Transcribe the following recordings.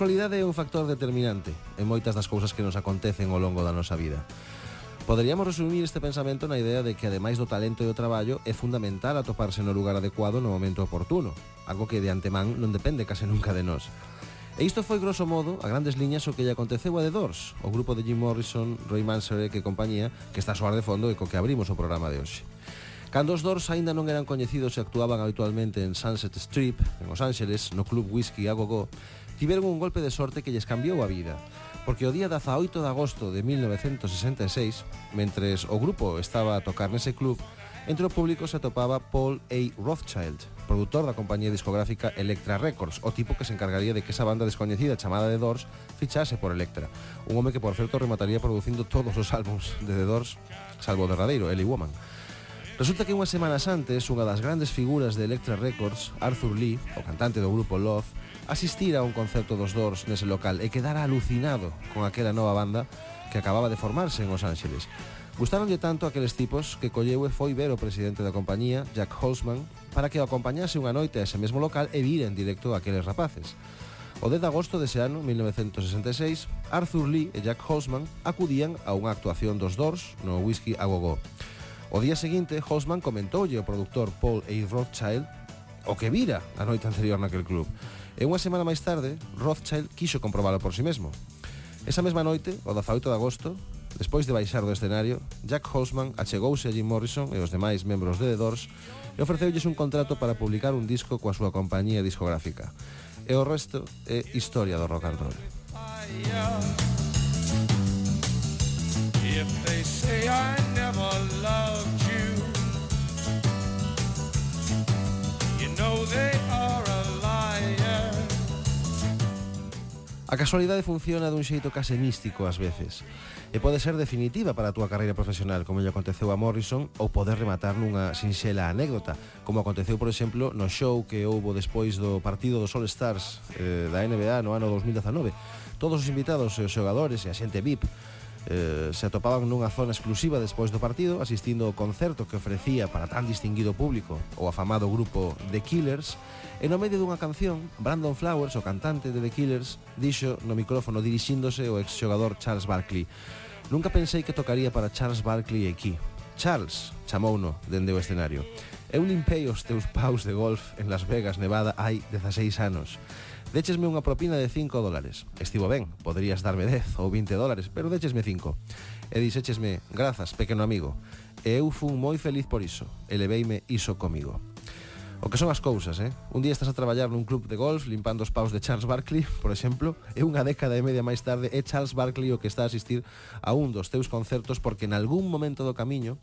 casualidade é un factor determinante en moitas das cousas que nos acontecen ao longo da nosa vida. Poderíamos resumir este pensamento na idea de que, ademais do talento e do traballo, é fundamental atoparse no lugar adecuado no momento oportuno, algo que de antemán non depende case nunca de nós. E isto foi grosso modo, a grandes liñas, o que lle aconteceu a The Doors, o grupo de Jim Morrison, Roy Manserek e compañía, que está a soar de fondo e co que abrimos o programa de hoxe. Cando os Doors aínda non eran coñecidos e actuaban habitualmente en Sunset Strip, en Los Ángeles, no Club Whisky a Gogo, tiveron un golpe de sorte que lles cambiou a vida porque o día 18 de agosto de 1966, mentres o grupo estaba a tocar nese club, entre o público se atopaba Paul A. Rothschild, produtor da compañía discográfica Electra Records, o tipo que se encargaría de que esa banda descoñecida chamada The Doors fichase por Electra. Un home que, por certo, remataría producindo todos os álbums de The Doors, salvo o derradeiro, Ellie Woman. Resulta que unhas semanas antes, unha das grandes figuras de Electra Records, Arthur Lee, o cantante do grupo Love, asistira a un concerto dos Doors nese local e quedara alucinado con aquela nova banda que acababa de formarse en Los Ángeles. Gustaronlle tanto aqueles tipos que colleu e foi ver o presidente da compañía, Jack Holzman, para que o acompañase unha noite a ese mesmo local e vir en directo a aqueles rapaces. O 10 de agosto dese ano, 1966, Arthur Lee e Jack Holzman acudían a unha actuación dos Doors no Whisky a Go Go. O día seguinte, Hosman comentoulle ao produtor Paul A. Rothschild o que vira a noite anterior naquel club. E unha semana máis tarde, Rothschild quixo comprobalo por si sí mesmo. Esa mesma noite, o 18 de agosto, despois de baixar do escenario, Jack Hosman achegouse a Jim Morrison e os demais membros de The Doors e ofreceulles un contrato para publicar un disco coa súa compañía discográfica. E o resto é historia do rock and roll if they say I never loved you. You know they are a liar. A casualidade funciona dun xeito case místico ás veces e pode ser definitiva para a túa carreira profesional, como lle aconteceu a Morrison, ou poder rematar nunha sinxela anécdota, como aconteceu, por exemplo, no show que houbo despois do partido dos All Stars eh, da NBA no ano 2019. Todos os invitados e os xogadores e a xente VIP eh, se atopaban nunha zona exclusiva despois do partido asistindo ao concerto que ofrecía para tan distinguido público o afamado grupo The Killers e no medio dunha canción Brandon Flowers, o cantante de The Killers dixo no micrófono dirixíndose ao exxogador Charles Barkley Nunca pensei que tocaría para Charles Barkley aquí. Charles chamouno dende o escenario Eu limpei os teus paus de golf en Las Vegas, Nevada, hai 16 anos. Déchesme unha propina de 5 dólares. Estivo ben, poderías darme 10 ou 20 dólares, pero déchesme 5. E dixéchesme, grazas, pequeno amigo. E eu fun moi feliz por iso. E leveime iso comigo. O que son as cousas, eh? Un día estás a traballar nun club de golf limpando os paus de Charles Barkley, por exemplo, e unha década e media máis tarde é Charles Barkley o que está a asistir a un dos teus concertos porque en algún momento do camiño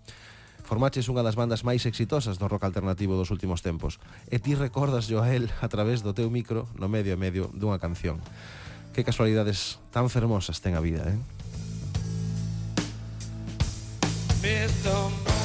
Formaches unha das bandas máis exitosas do rock alternativo dos últimos tempos e ti recordas a a través do teu micro no medio e medio dunha canción. Que casualidades tan fermosas ten a vida, eh? Mr.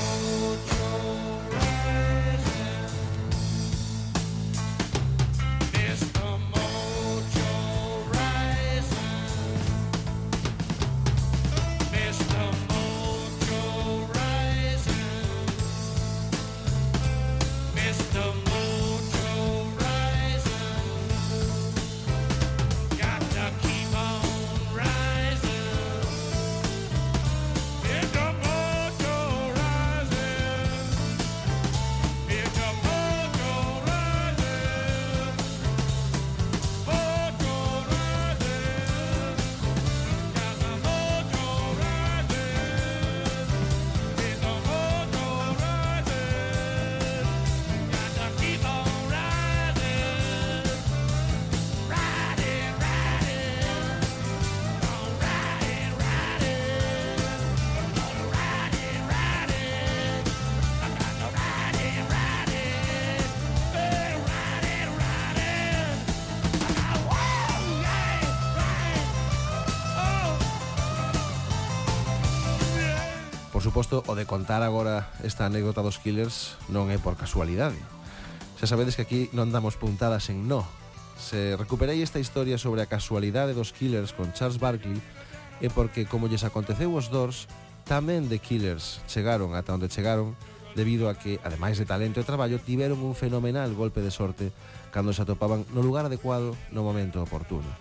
suposto, o de contar agora esta anécdota dos killers non é por casualidade. Xa sabedes que aquí non damos puntadas en no. Se recuperei esta historia sobre a casualidade dos killers con Charles Barkley é porque, como lles aconteceu os dors, tamén de killers chegaron ata onde chegaron debido a que, ademais de talento e traballo, tiveron un fenomenal golpe de sorte cando se atopaban no lugar adecuado no momento oportuno.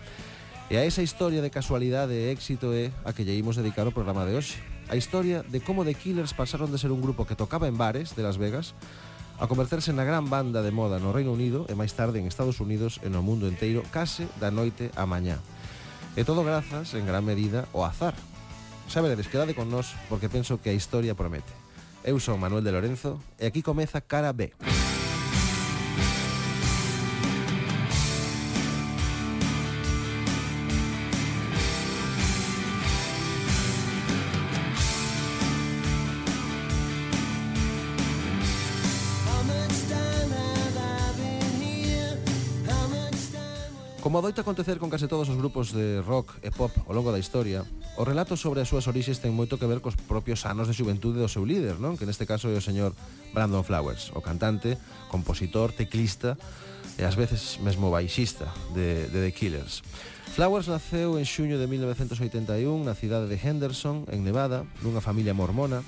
E a esa historia de casualidade e éxito é a que lle imos dedicar o programa de hoxe a historia de como The Killers pasaron de ser un grupo que tocaba en bares de Las Vegas a converterse na gran banda de moda no Reino Unido e máis tarde en Estados Unidos e no mundo enteiro case da noite a mañá. E todo grazas, en gran medida, ao azar. Xa veredes, quedade con nós porque penso que a historia promete. Eu son Manuel de Lorenzo e aquí comeza Cara B. Cara B. Como adoita acontecer con case todos os grupos de rock e pop ao longo da historia, o relato sobre as súas orixes ten moito que ver cos propios anos de xuventude do seu líder, non? Que neste caso é o señor Brandon Flowers, o cantante, compositor, teclista e ás veces mesmo baixista de, de The Killers. Flowers naceu en xuño de 1981 na cidade de Henderson, en Nevada, nunha familia mormona,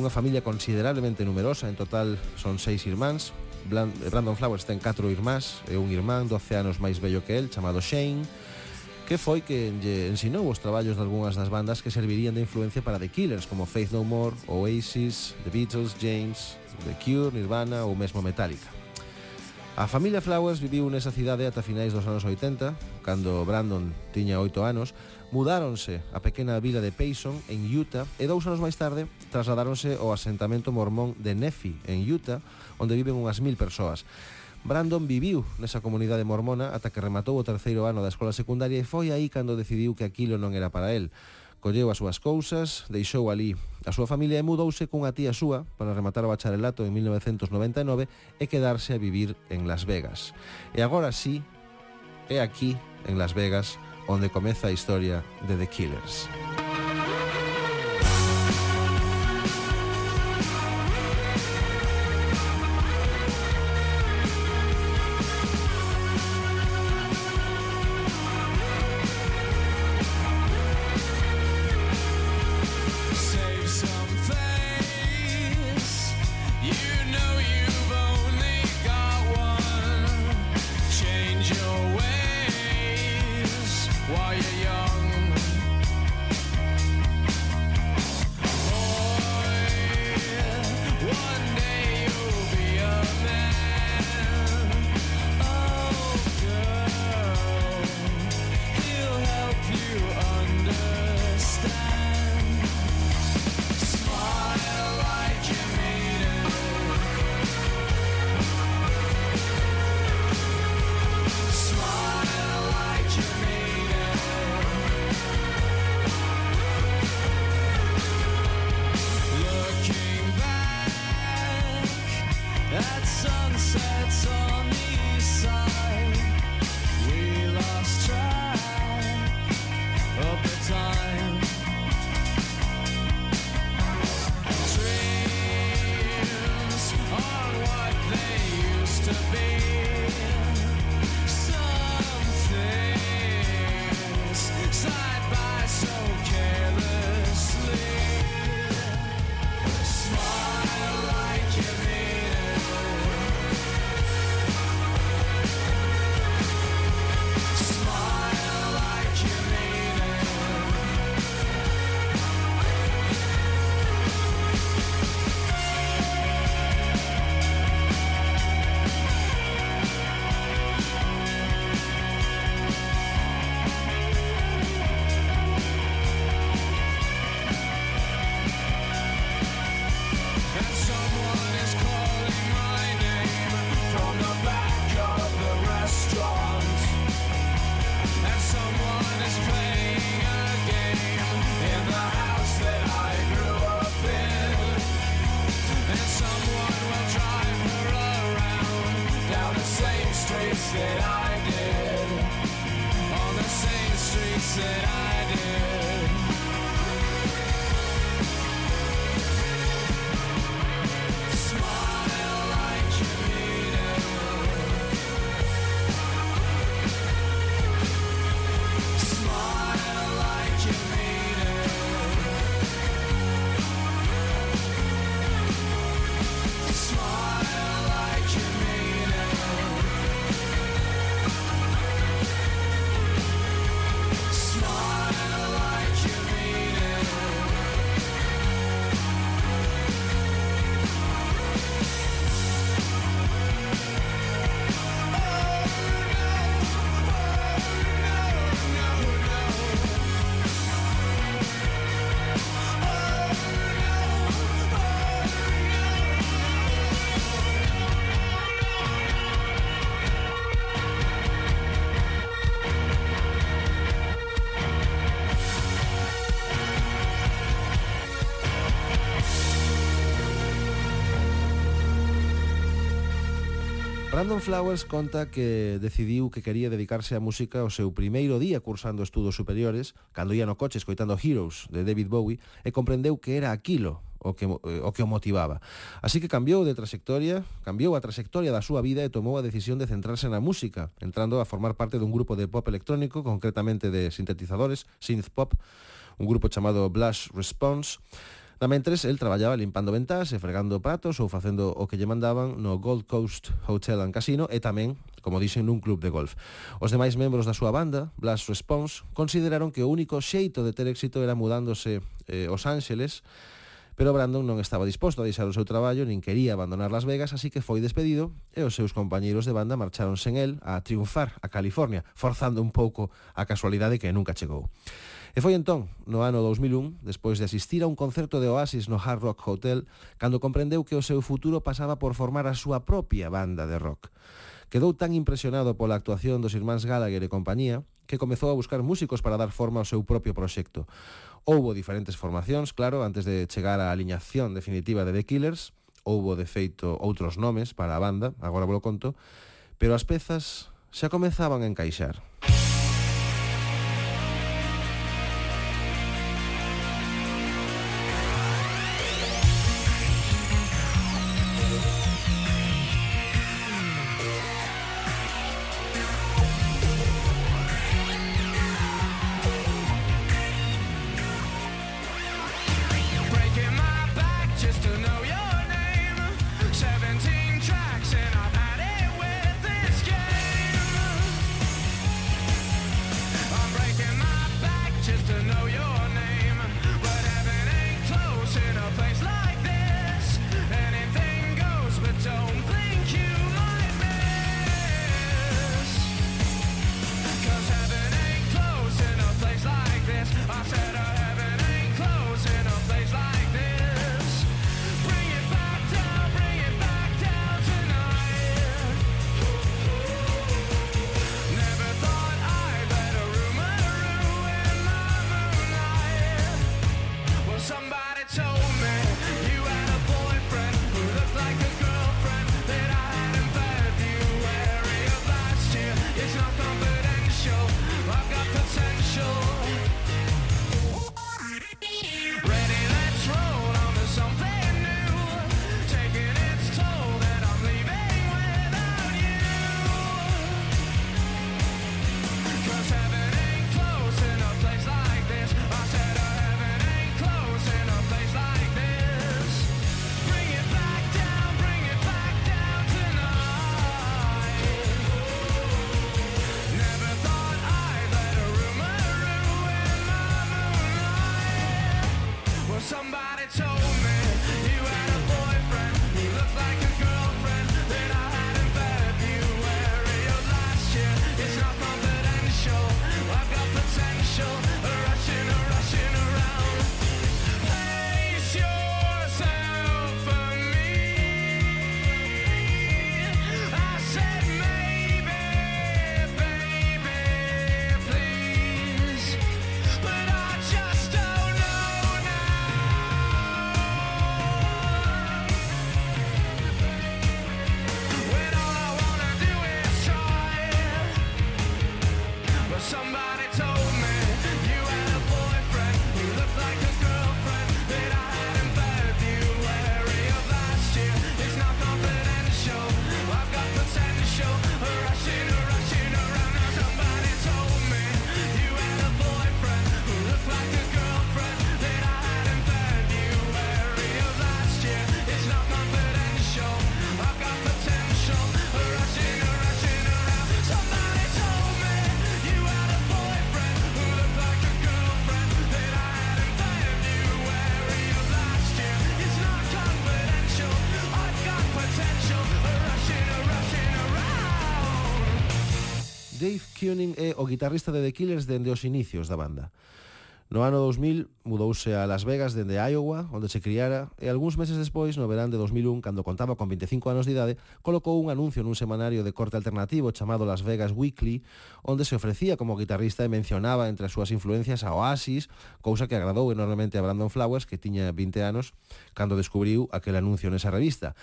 unha familia considerablemente numerosa, en total son seis irmáns, Brandon Flowers ten catro irmás e un irmán 12 anos máis bello que el chamado Shane que foi que lle ensinou os traballos de algunhas das bandas que servirían de influencia para The Killers como Faith No More, Oasis, The Beatles, James, The Cure, Nirvana ou mesmo Metallica. A familia Flowers viviu nesa cidade ata finais dos anos 80, cando Brandon tiña 8 anos, mudáronse á pequena vila de Payson, en Utah, e dous anos máis tarde trasladáronse ao asentamento mormón de Nefi, en Utah, onde viven unhas mil persoas. Brandon viviu nesa comunidade mormona ata que rematou o terceiro ano da escola secundaria e foi aí cando decidiu que aquilo non era para el. Colleu as súas cousas, deixou ali a súa familia e mudouse cunha tía súa para rematar o bacharelato en 1999 e quedarse a vivir en Las Vegas. E agora sí, é aquí, en Las Vegas, onde comeza a historia de The Killers. Brandon Flowers conta que decidiu que quería dedicarse á música ao seu primeiro día cursando estudos superiores, cando ia no coche escoitando Heroes de David Bowie, e comprendeu que era aquilo o que, eh, o que o motivaba. Así que cambiou de trayectoria, cambiou a trayectoria da súa vida e tomou a decisión de centrarse na música, entrando a formar parte dun grupo de pop electrónico, concretamente de sintetizadores, synth pop, un grupo chamado Blush Response, Tamén el traballaba limpando ventás e fregando pratos ou facendo o que lle mandaban no Gold Coast Hotel and Casino e tamén, como dixen, nun club de golf. Os demais membros da súa banda, Blast Response, consideraron que o único xeito de ter éxito era mudándose eh, os Ángeles Pero Brandon non estaba disposto a deixar o seu traballo nin quería abandonar Las Vegas, así que foi despedido e os seus compañeiros de banda marcharon sen el a triunfar a California, forzando un pouco a casualidade que nunca chegou. E foi entón, no ano 2001, despois de asistir a un concerto de Oasis no Hard Rock Hotel, cando comprendeu que o seu futuro pasaba por formar a súa propia banda de rock. Quedou tan impresionado pola actuación dos irmáns Gallagher e compañía que comezou a buscar músicos para dar forma ao seu propio proxecto. Houbo diferentes formacións, claro, antes de chegar á aliñación definitiva de The Killers, houbo de feito outros nomes para a banda, agora vos conto, pero as pezas xa comezaban a encaixar. Dave Koenig é o guitarrista de The Killers dende os inicios da banda. No ano 2000 mudouse a Las Vegas dende Iowa, onde se criara, e algúns meses despois, no verán de 2001, cando contaba con 25 anos de idade, colocou un anuncio nun semanario de corte alternativo chamado Las Vegas Weekly, onde se ofrecía como guitarrista e mencionaba entre as súas influencias a Oasis, cousa que agradou enormemente a Brandon Flowers, que tiña 20 anos, cando descubriu aquel anuncio nesa revista.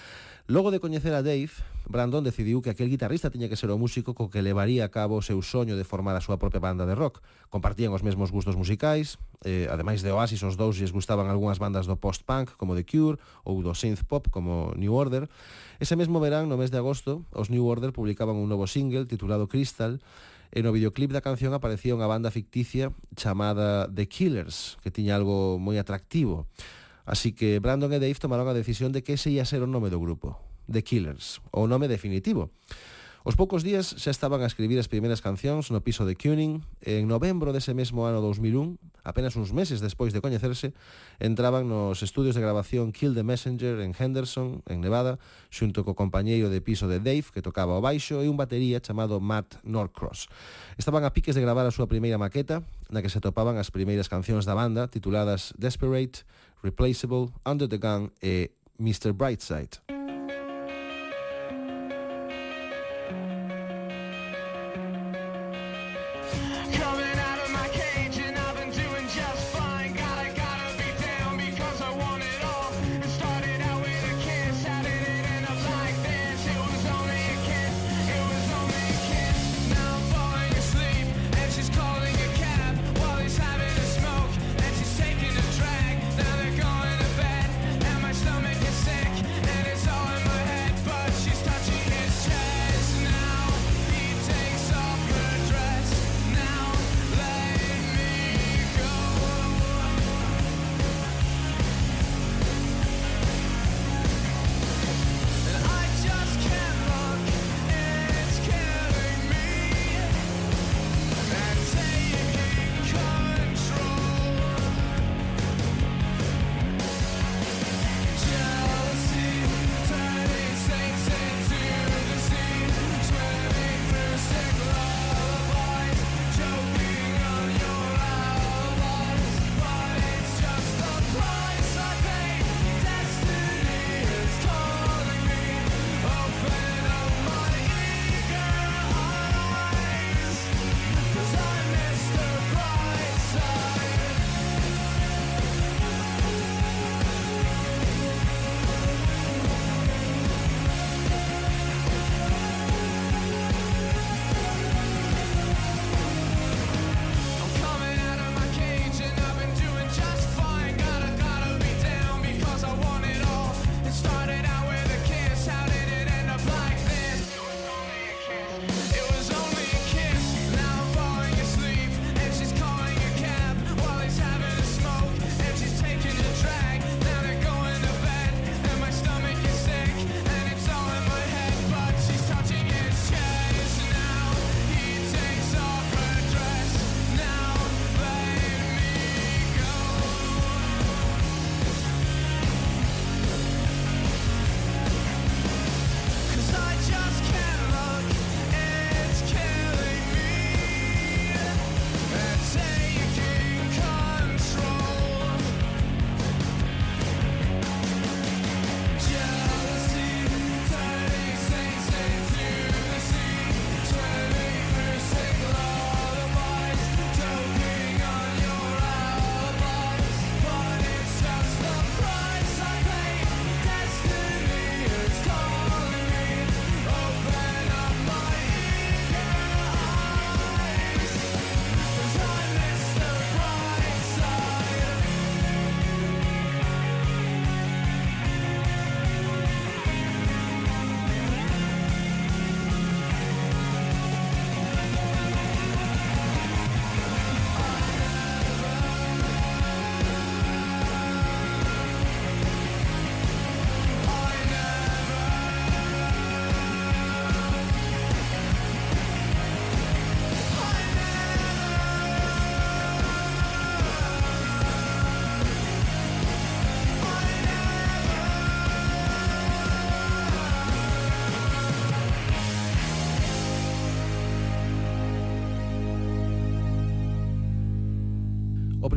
Logo de coñecer a Dave, Brandon decidiu que aquel guitarrista tiña que ser o músico co que levaría a cabo o seu soño de formar a súa propia banda de rock. Compartían os mesmos gustos musicais, eh, ademais de Oasis, os dous lles gustaban algunhas bandas do post-punk, como The Cure, ou do synth-pop, como New Order. Ese mesmo verán, no mes de agosto, os New Order publicaban un novo single titulado Crystal, e no videoclip da canción aparecía unha banda ficticia chamada The Killers, que tiña algo moi atractivo. Así que Brandon e Dave tomaron a decisión de que ese ia ser o nome do grupo, The Killers, o nome definitivo. Os poucos días xa estaban a escribir as primeiras cancións no piso de Cuning e en novembro dese mesmo ano 2001, apenas uns meses despois de coñecerse, entraban nos estudios de grabación Kill the Messenger en Henderson, en Nevada, xunto co compañeiro de piso de Dave que tocaba o baixo e un batería chamado Matt Norcross. Estaban a piques de gravar a súa primeira maqueta, na que se topaban as primeiras cancións da banda tituladas Desperate, Replaceable, Under the Gun e Mr. Brightside.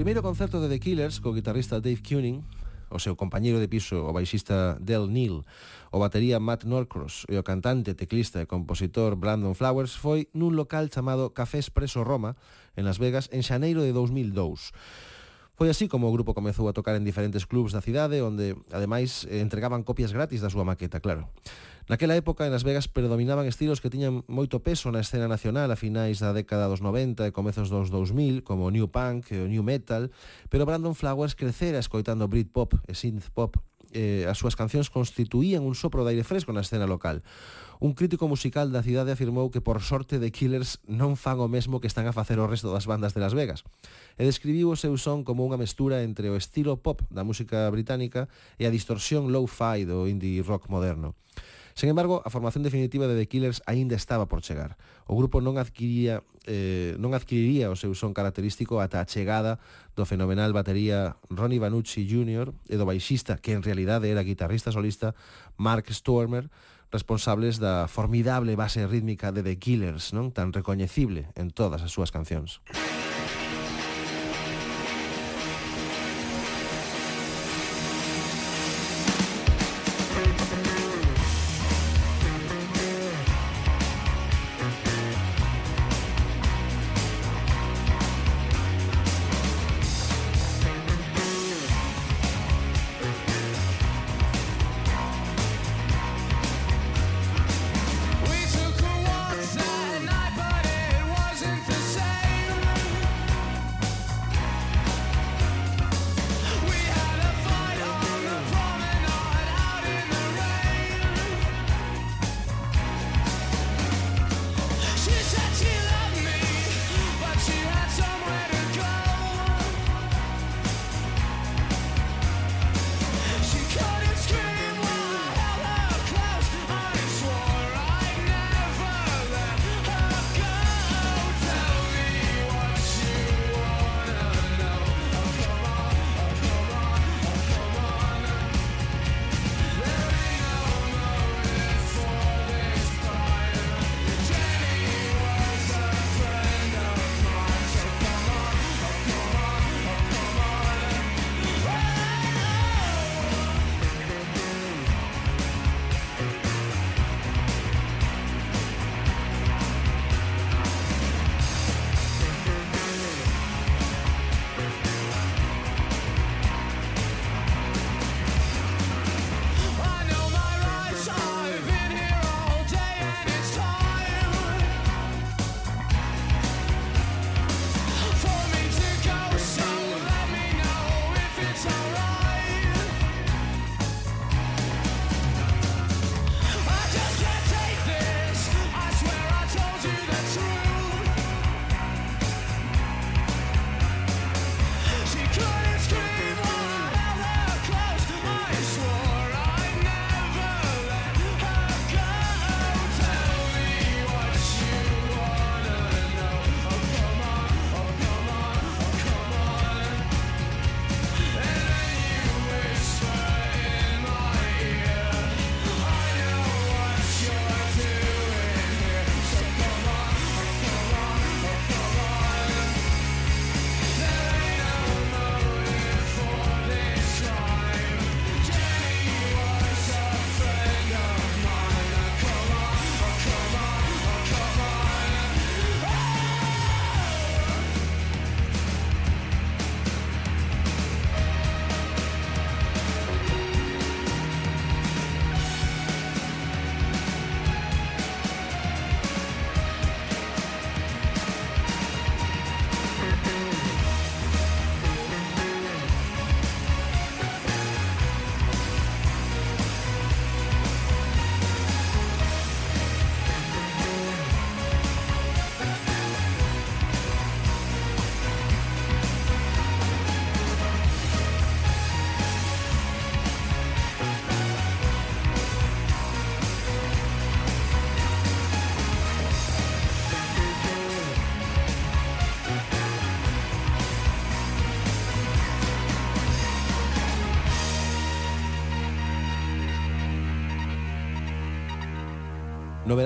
primeiro concerto de The Killers co guitarrista Dave Cunning, o seu compañeiro de piso, o baixista Del Neal, o batería Matt Norcross e o cantante, teclista e compositor Brandon Flowers foi nun local chamado Café Espresso Roma, en Las Vegas, en xaneiro de 2002. Foi así como o grupo comezou a tocar en diferentes clubs da cidade, onde, ademais, entregaban copias gratis da súa maqueta, claro. Naquela época en Las Vegas predominaban estilos que tiñan moito peso na escena nacional a finais da década dos 90 e comezos dos 2000, como o New Punk e o New Metal, pero Brandon Flowers crecera escoitando Britpop e Synthpop eh, as súas cancións constituían un sopro de aire fresco na escena local. Un crítico musical da cidade afirmou que por sorte de Killers non fan o mesmo que están a facer o resto das bandas de Las Vegas. E describiu o seu son como unha mestura entre o estilo pop da música británica e a distorsión low-fi do indie rock moderno. Sen embargo, a formación definitiva de The Killers aínda estaba por chegar. O grupo non adquiría eh, non adquiriría o seu son característico ata a chegada do fenomenal batería Ronnie Vanucci Jr. e do baixista, que en realidade era guitarrista solista, Mark Stormer, responsables da formidable base rítmica de The Killers, non tan recoñecible en todas as súas cancións.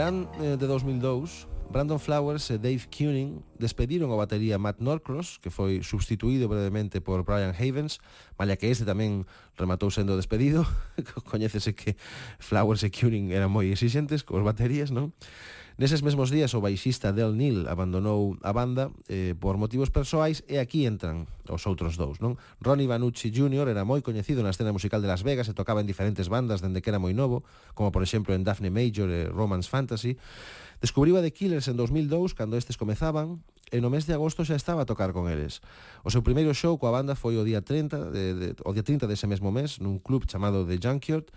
verán eh, de 2002, Brandon Flowers e Dave Cuning despediron o batería Matt Norcross, que foi substituído brevemente por Brian Havens, malla que este tamén rematou sendo despedido. Coñécese que Flowers e Cuning eran moi exixentes cos baterías, non? Neses mesmos días o baixista Del Nil abandonou a banda eh, por motivos persoais e aquí entran os outros dous, non? Ronnie Vanucci Jr. era moi coñecido na escena musical de Las Vegas e tocaba en diferentes bandas dende que era moi novo, como por exemplo en Daphne Major e Romance Fantasy. Descubriu a The Killers en 2002 cando estes comezaban e no mes de agosto xa estaba a tocar con eles. O seu primeiro show coa banda foi o día 30 de, de, o día 30 dese mesmo mes nun club chamado The Junkyard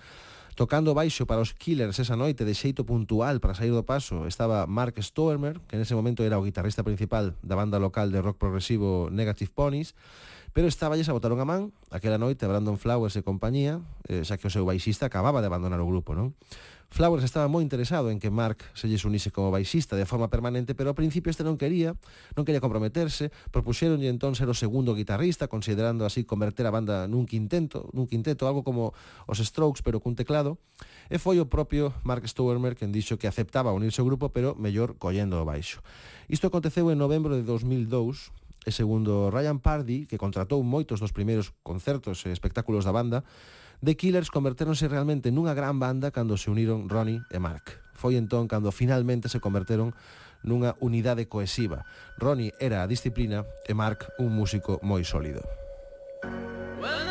Tocando baixo para os Killers esa noite de xeito puntual para sair do paso estaba Mark Stormer, que nese momento era o guitarrista principal da banda local de rock progresivo Negative Ponies, Pero estaballes a botar unha man aquela noite a Brandon Flowers e compañía, eh, xa que o seu baixista acababa de abandonar o grupo, non? Flowers estaba moi interesado en que Mark se lles unise como baixista de forma permanente, pero ao principio este non quería, non quería comprometerse, propuxeronlle entón ser o segundo guitarrista, considerando así converter a banda nun quinteto, nun quinteto, algo como os Strokes, pero cun teclado, e foi o propio Mark Stowermer quen dixo que aceptaba unirse ao grupo, pero mellor collendo o baixo. Isto aconteceu en novembro de 2002, E segundo Ryan Pardy, que contratou moitos dos primeiros concertos e espectáculos da banda, The Killers convertéronse realmente nunha gran banda cando se uniron Ronnie e Mark. Foi entón cando finalmente se converteron nunha unidade cohesiva. Ronnie era a disciplina e Mark un músico moi sólido. Well,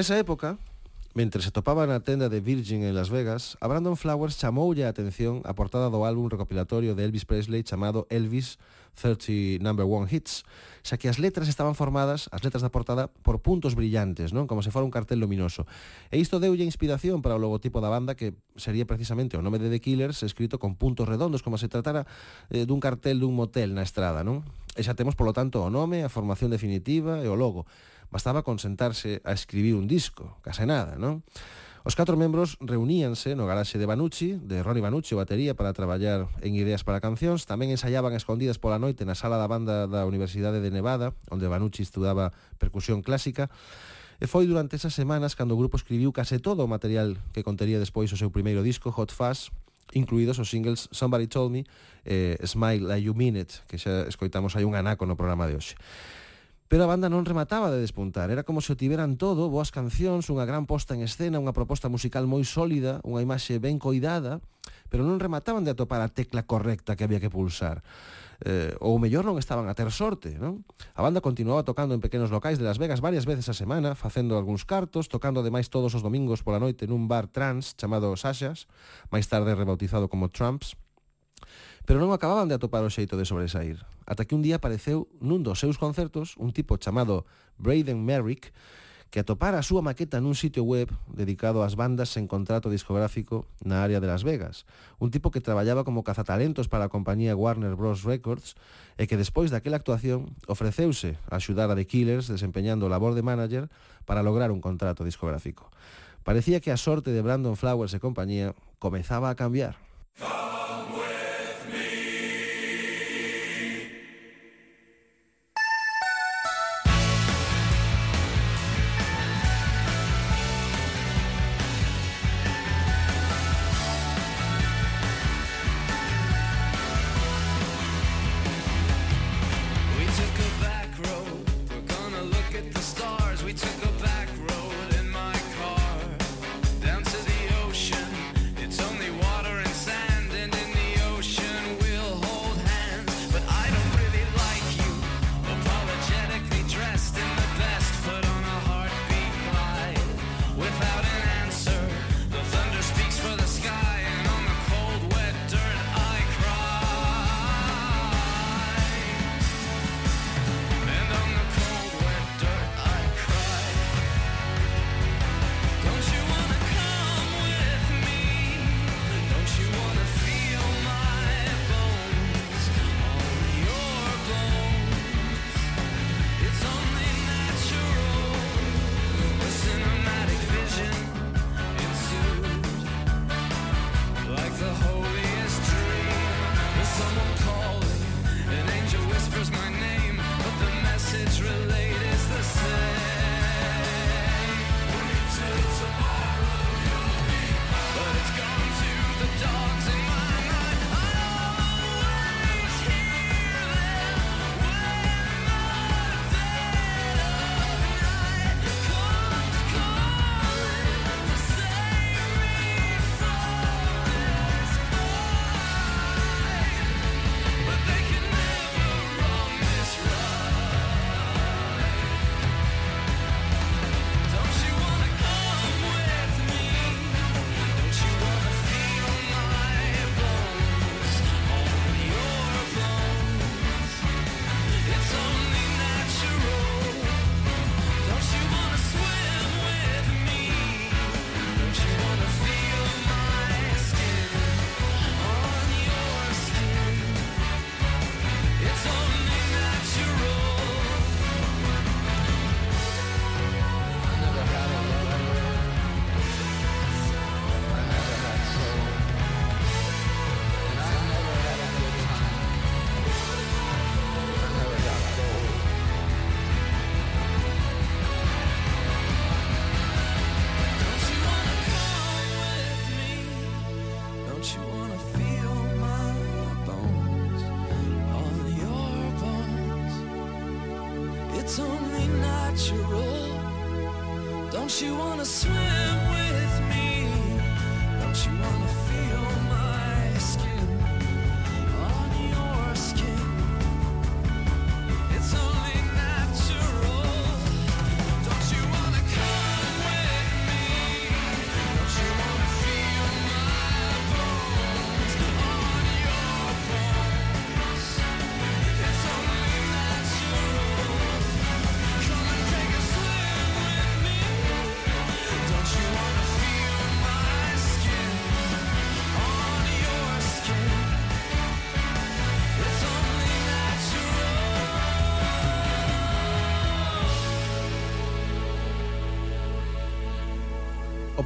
Nesa época, Mentre se topaba na tenda de Virgin en Las Vegas, a Brandon Flowers chamoulle a atención a portada do álbum recopilatorio de Elvis Presley chamado Elvis 30 Number One Hits, xa que as letras estaban formadas, as letras da portada, por puntos brillantes, non como se fora un cartel luminoso. E isto deulle inspiración para o logotipo da banda que sería precisamente o nome de The Killers escrito con puntos redondos, como se tratara eh, dun cartel dun motel na estrada, non? E xa temos, polo tanto, o nome, a formación definitiva e o logo. Bastaba con sentarse a escribir un disco, case nada, non? Os catro membros reuníanse no garaxe de Banucci, de Ronnie Banucci, o batería, para traballar en ideas para cancións. Tamén ensaiaban escondidas pola noite na sala da banda da Universidade de Nevada, onde Banucci estudaba percusión clásica. E foi durante esas semanas cando o grupo escribiu case todo o material que contería despois o seu primeiro disco, Hot Fuzz, incluídos os singles Somebody Told Me e Smile Like You Mean It, que xa escoitamos hai un anaco no programa de hoxe pero a banda non remataba de despuntar. Era como se o tiveran todo, boas cancións, unha gran posta en escena, unha proposta musical moi sólida, unha imaxe ben coidada, pero non remataban de atopar a tecla correcta que había que pulsar. Eh, ou mellor non estaban a ter sorte, non? A banda continuaba tocando en pequenos locais de Las Vegas varias veces a semana, facendo algúns cartos, tocando ademais todos os domingos pola noite nun bar trans chamado Sashas, máis tarde rebautizado como Trumps, pero non acababan de atopar o xeito de sobresair ata que un día apareceu nun dos seus concertos un tipo chamado Braden Merrick que atopara a súa maqueta nun sitio web dedicado ás bandas sen contrato discográfico na área de Las Vegas. Un tipo que traballaba como cazatalentos para a compañía Warner Bros. Records e que despois daquela actuación ofreceuse a axudar a The Killers desempeñando labor de manager para lograr un contrato discográfico. Parecía que a sorte de Brandon Flowers e compañía comezaba a cambiar. ¡Oh!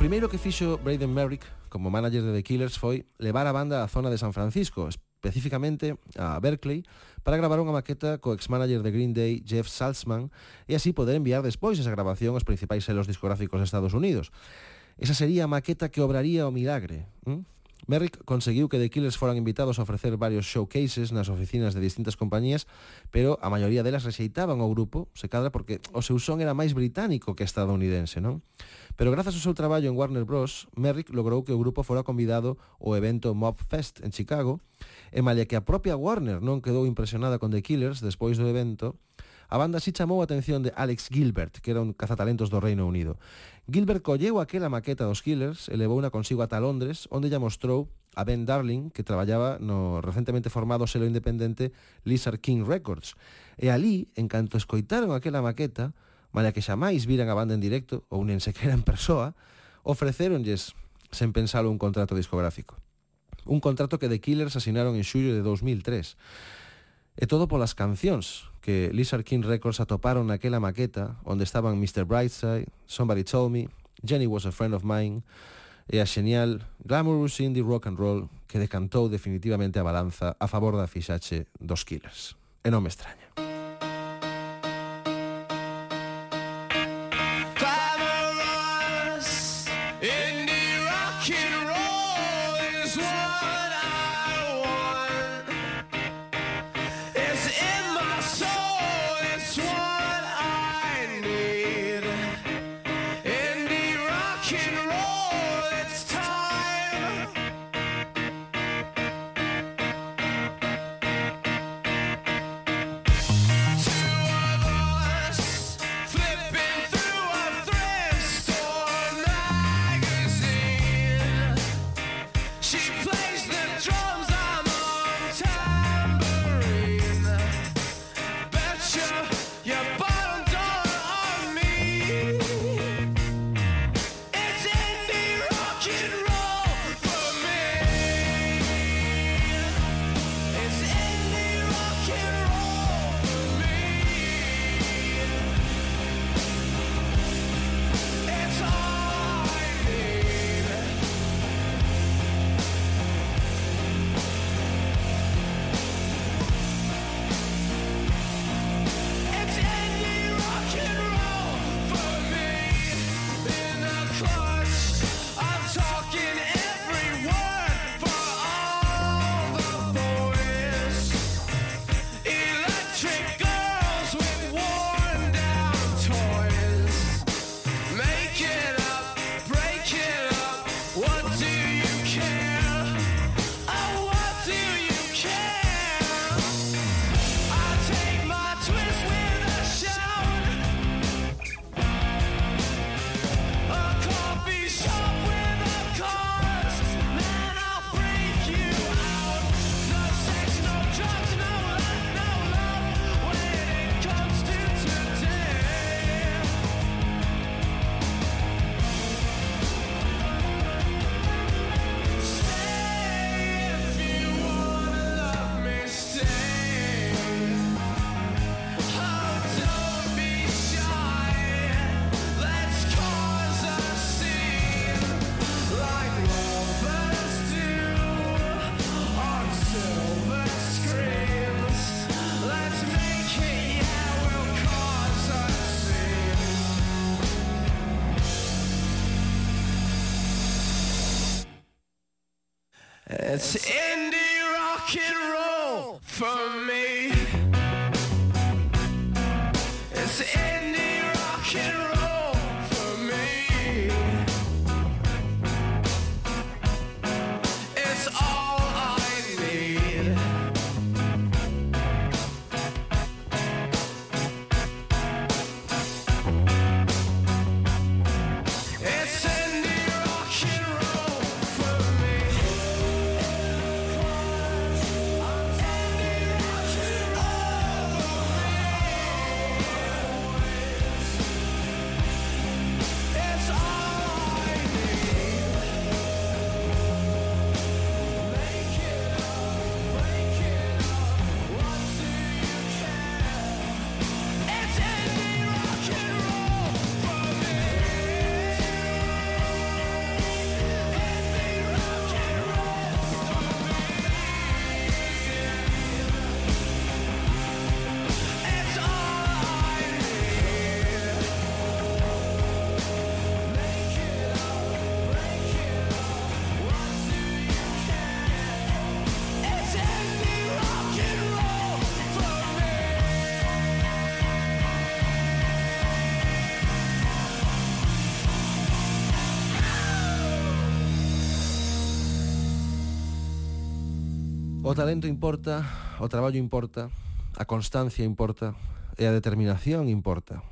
primeiro que fixo Braden Merrick como manager de The Killers foi levar a banda á zona de San Francisco, especificamente a Berkeley, para gravar unha maqueta co ex-manager de Green Day, Jeff Salzman, e así poder enviar despois esa grabación aos principais selos discográficos de Estados Unidos. Esa sería a maqueta que obraría o milagre. ¿Mm? Merrick conseguiu que The Killers foran invitados a ofrecer varios showcases nas oficinas de distintas compañías, pero a maioría delas rexeitaban o grupo, se cadra porque o seu son era máis británico que estadounidense, non? Pero grazas ao seu traballo en Warner Bros., Merrick logrou que o grupo fora convidado ao evento Mob Fest en Chicago, e malia que a propia Warner non quedou impresionada con The Killers despois do evento, a banda si chamou a atención de Alex Gilbert, que era un cazatalentos do Reino Unido. Gilbert colleu aquela maqueta dos Killers e unha consigo ata Londres, onde lla mostrou a Ben Darling, que traballaba no recentemente formado selo independente Lizard King Records. E ali, en canto escoitaron aquela maqueta, malia que xamais viran a banda en directo ou nen sequera en persoa, ofrecéronlles, sen pensalo, un contrato discográfico. Un contrato que The Killers asinaron en xullo de 2003. E todo polas cancións que Lizard King Records atoparon naquela maqueta onde estaban Mr. Brightside, Somebody Told Me, Jenny Was a Friend of Mine e a xenial Glamorous Indie Rock and Roll que decantou definitivamente a balanza a favor da fixache dos Killers. E non me extraña. O talento importa, o traballo importa, a constancia importa e a determinación importa.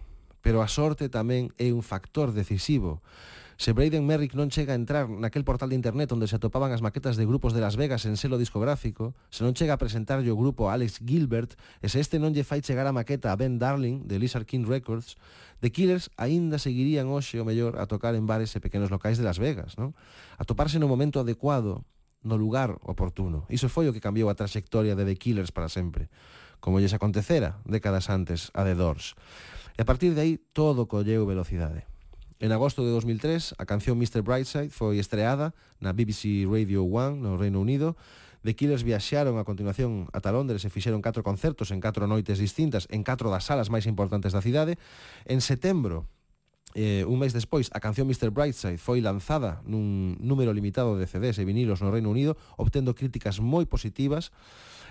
Pero a sorte tamén é un factor decisivo. Se Braden Merrick non chega a entrar naquel portal de internet onde se atopaban as maquetas de grupos de Las Vegas en selo discográfico, se non chega a presentarlle o grupo a Alex Gilbert, e se este non lle fai chegar a maqueta a Ben Darling, de Lizard King Records, The Killers aínda seguirían hoxe o mellor a tocar en bares e pequenos locais de Las Vegas, non? Atoparse no momento adecuado no lugar oportuno. Iso foi o que cambiou a trayectoria de The Killers para sempre, como lles acontecera décadas antes a The Doors. E a partir de aí todo colleu velocidade. En agosto de 2003, a canción Mr. Brightside foi estreada na BBC Radio 1 no Reino Unido. The Killers viaxaron a continuación ata Londres e fixeron catro concertos en catro noites distintas en catro das salas máis importantes da cidade. En setembro Eh, un mes despois, a canción Mr. Brightside foi lanzada nun número limitado de CDs e vinilos no Reino Unido, obtendo críticas moi positivas,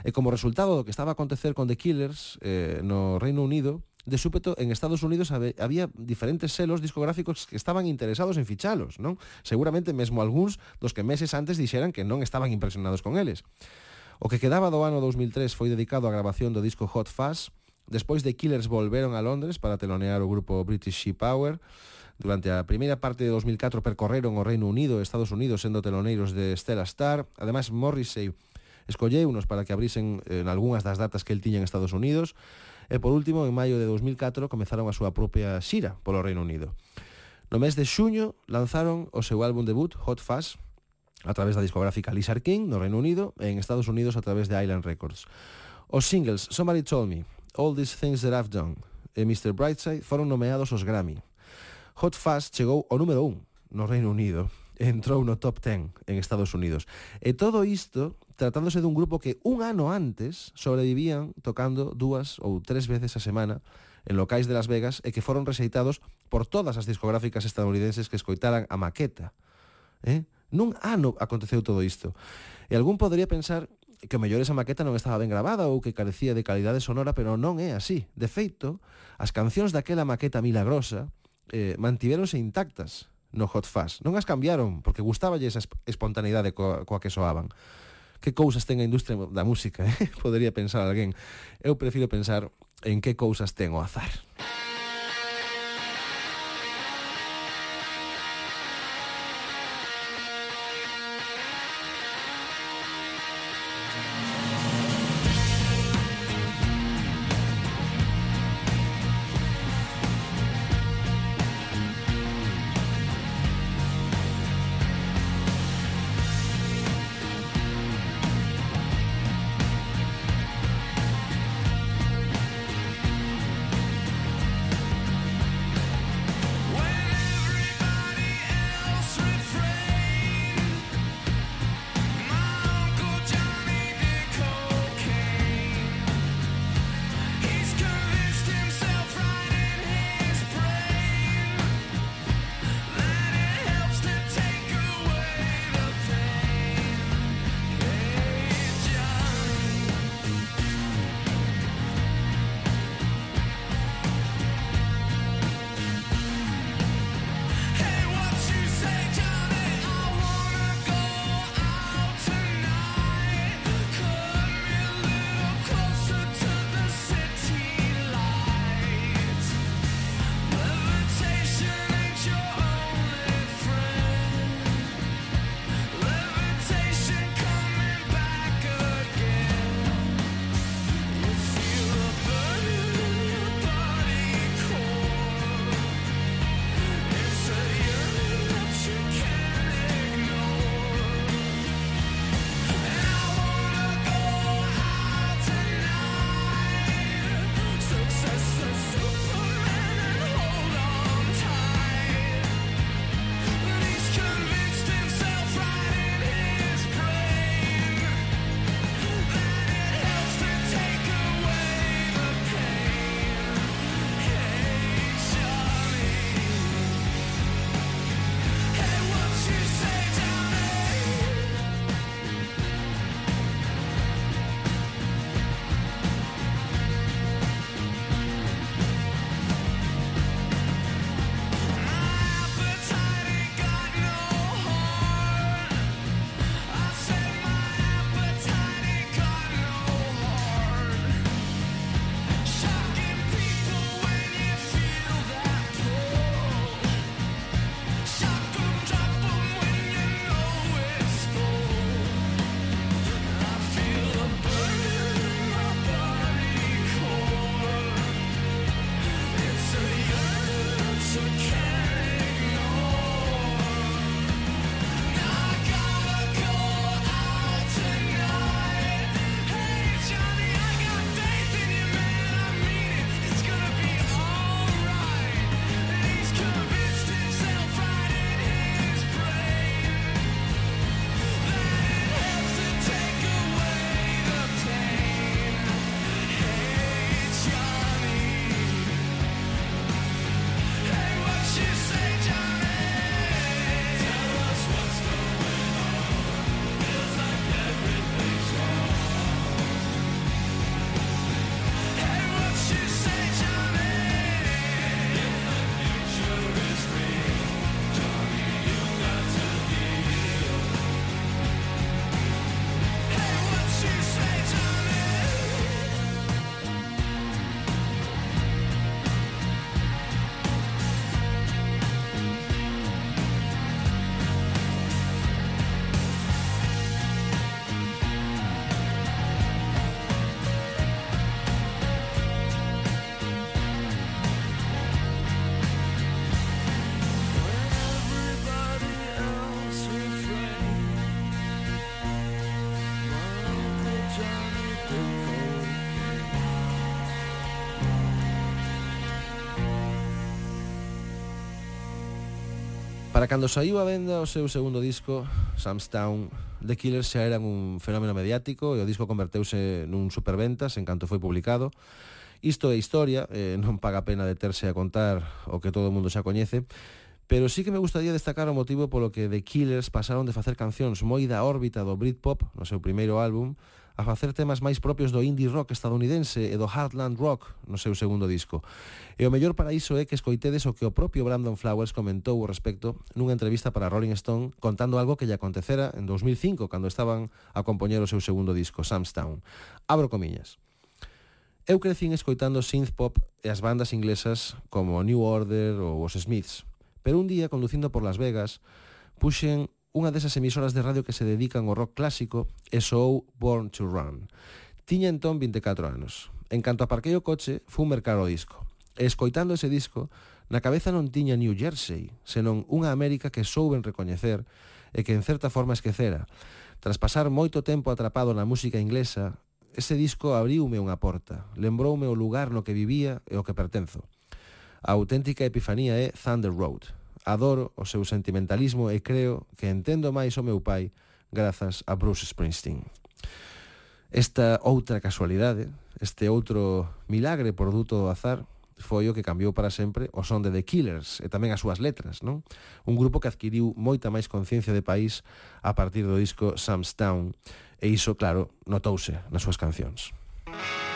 e como resultado do que estaba a acontecer con The Killers eh, no Reino Unido, de súpeto en Estados Unidos había diferentes selos discográficos que estaban interesados en fichalos, non? Seguramente mesmo algúns dos que meses antes dixeran que non estaban impresionados con eles. O que quedaba do ano 2003 foi dedicado á grabación do disco Hot Fuzz, Despois de Killers volveron a Londres para telonear o grupo British Sea Power. Durante a primeira parte de 2004 percorreron o Reino Unido e Estados Unidos sendo teloneiros de Stella Star. Ademais, Morrissey escolleunos para que abrisen eh, en algunhas das datas que el tiña en Estados Unidos. E por último, en maio de 2004 comezaron a súa propia xira polo Reino Unido. No mes de xuño lanzaron o seu álbum debut Hot Fuzz a través da discográfica Lizard King no Reino Unido e en Estados Unidos a través de Island Records. Os singles Somebody Told Me, All These Things That I've Done e Mr. Brightside foron nomeados aos Grammy. Hot Fuzz chegou ao número 1 no Reino Unido entrou no top 10 en Estados Unidos. E todo isto tratándose dun grupo que un ano antes sobrevivían tocando dúas ou tres veces a semana en locais de Las Vegas e que foron rexeitados por todas as discográficas estadounidenses que escoitaran a maqueta. Eh? Nun ano aconteceu todo isto. E algún podría pensar que o mellor esa maqueta non estaba ben gravada ou que carecía de calidade sonora, pero non é así. De feito, as cancións daquela maqueta milagrosa eh, mantiveronse intactas no Hot Fuzz. Non as cambiaron, porque gustaballe esa espontaneidade coa, coa que soaban. Que cousas ten a industria da música, eh? Podería pensar alguén. Eu prefiro pensar en que cousas ten o azar. Para cando saiu a venda o seu segundo disco, Sam's Town, The Killers xa eran un fenómeno mediático e o disco converteuse nun superventas en canto foi publicado. Isto é historia, eh, non paga pena deterse a contar o que todo o mundo xa coñece, pero sí que me gustaría destacar o motivo polo que The Killers pasaron de facer cancións moi da órbita do Britpop no seu primeiro álbum a facer temas máis propios do indie rock estadounidense e do hardland rock no seu segundo disco. E o mellor para iso é que escoitedes o que o propio Brandon Flowers comentou o respecto nunha entrevista para Rolling Stone contando algo que lle acontecera en 2005 cando estaban a compoñer o seu segundo disco, Samstown. Abro comiñas. Eu crecín escoitando synth pop e as bandas inglesas como New Order ou os Smiths, pero un día, conducindo por Las Vegas, puxen unha desas emisoras de radio que se dedican ao rock clásico e soou Born to Run. Tiña entón 24 anos. En canto aparquei o coche, fun mercar o disco. E escoitando ese disco, na cabeza non tiña New Jersey, senón unha América que souben recoñecer e que en certa forma esquecera. Tras pasar moito tempo atrapado na música inglesa, ese disco abriume unha porta, lembroume o lugar no que vivía e o que pertenzo. A auténtica epifanía é Thunder Road, Adoro o seu sentimentalismo e creo que entendo máis o meu pai grazas a Bruce Springsteen. Esta outra casualidade, este outro milagre produto do azar, foi o que cambiou para sempre o son de The Killers e tamén as súas letras, non? Un grupo que adquiriu moita máis conciencia de país a partir do disco Sam's Town e iso, claro, notouse nas súas cancións. Música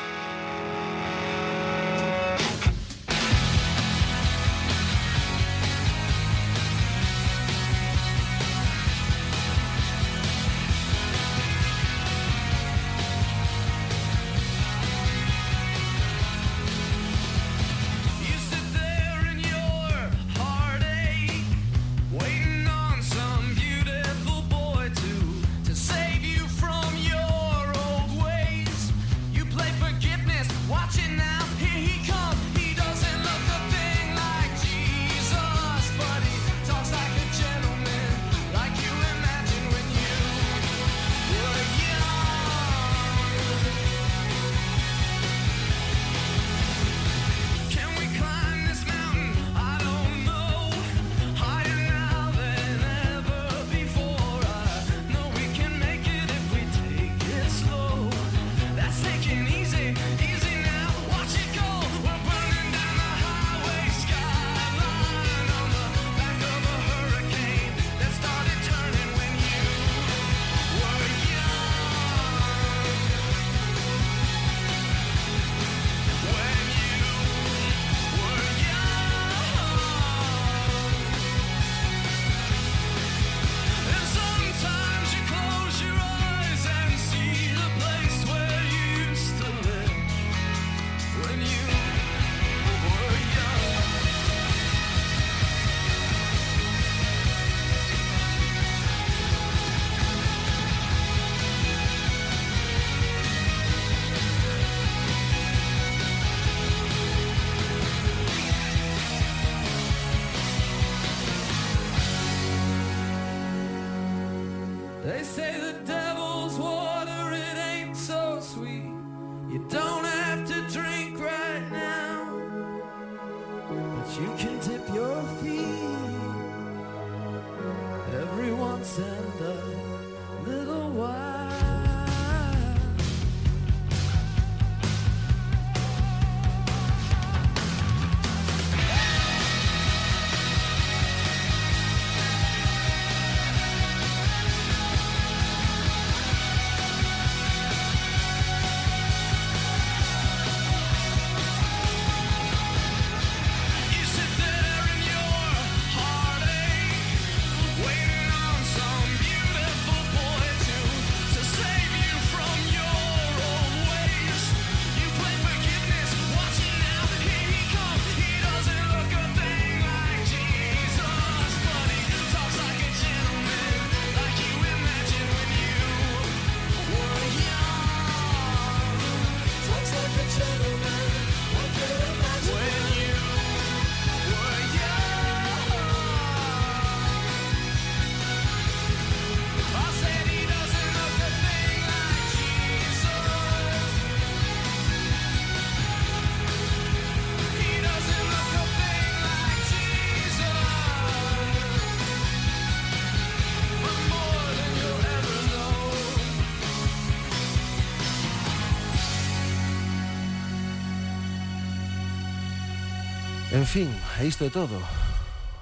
En fin, e isto é todo.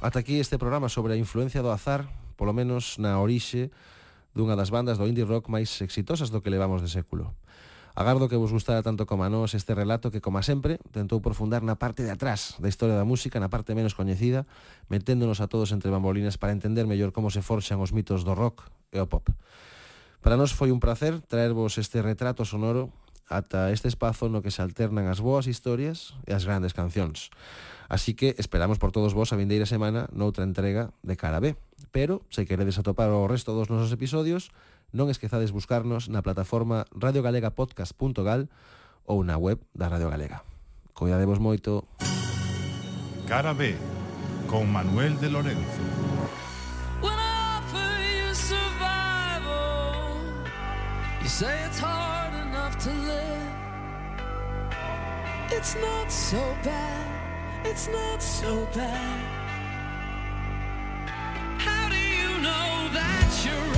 Ata aquí este programa sobre a influencia do azar, polo menos na orixe dunha das bandas do indie rock máis exitosas do que levamos de século. Agardo que vos gustara tanto como a nós este relato que, como sempre, tentou profundar na parte de atrás da historia da música, na parte menos coñecida, meténdonos a todos entre bambolinas para entender mellor como se forxan os mitos do rock e o pop. Para nós foi un placer traervos este retrato sonoro ata este espazo no que se alternan as boas historias e as grandes cancións. Así que esperamos por todos vos a vindeira semana noutra entrega de Cara B. Pero, se queredes atopar o resto dos nosos episodios, non esquezades buscarnos na plataforma radiogalegapodcast.gal ou na web da Radio Galega. Coidadevos moito. Cara B, con Manuel de Lorenzo. When I offer you survival, you say it's hard enough to live. It's not so bad. it's not so bad. How do you know that you're?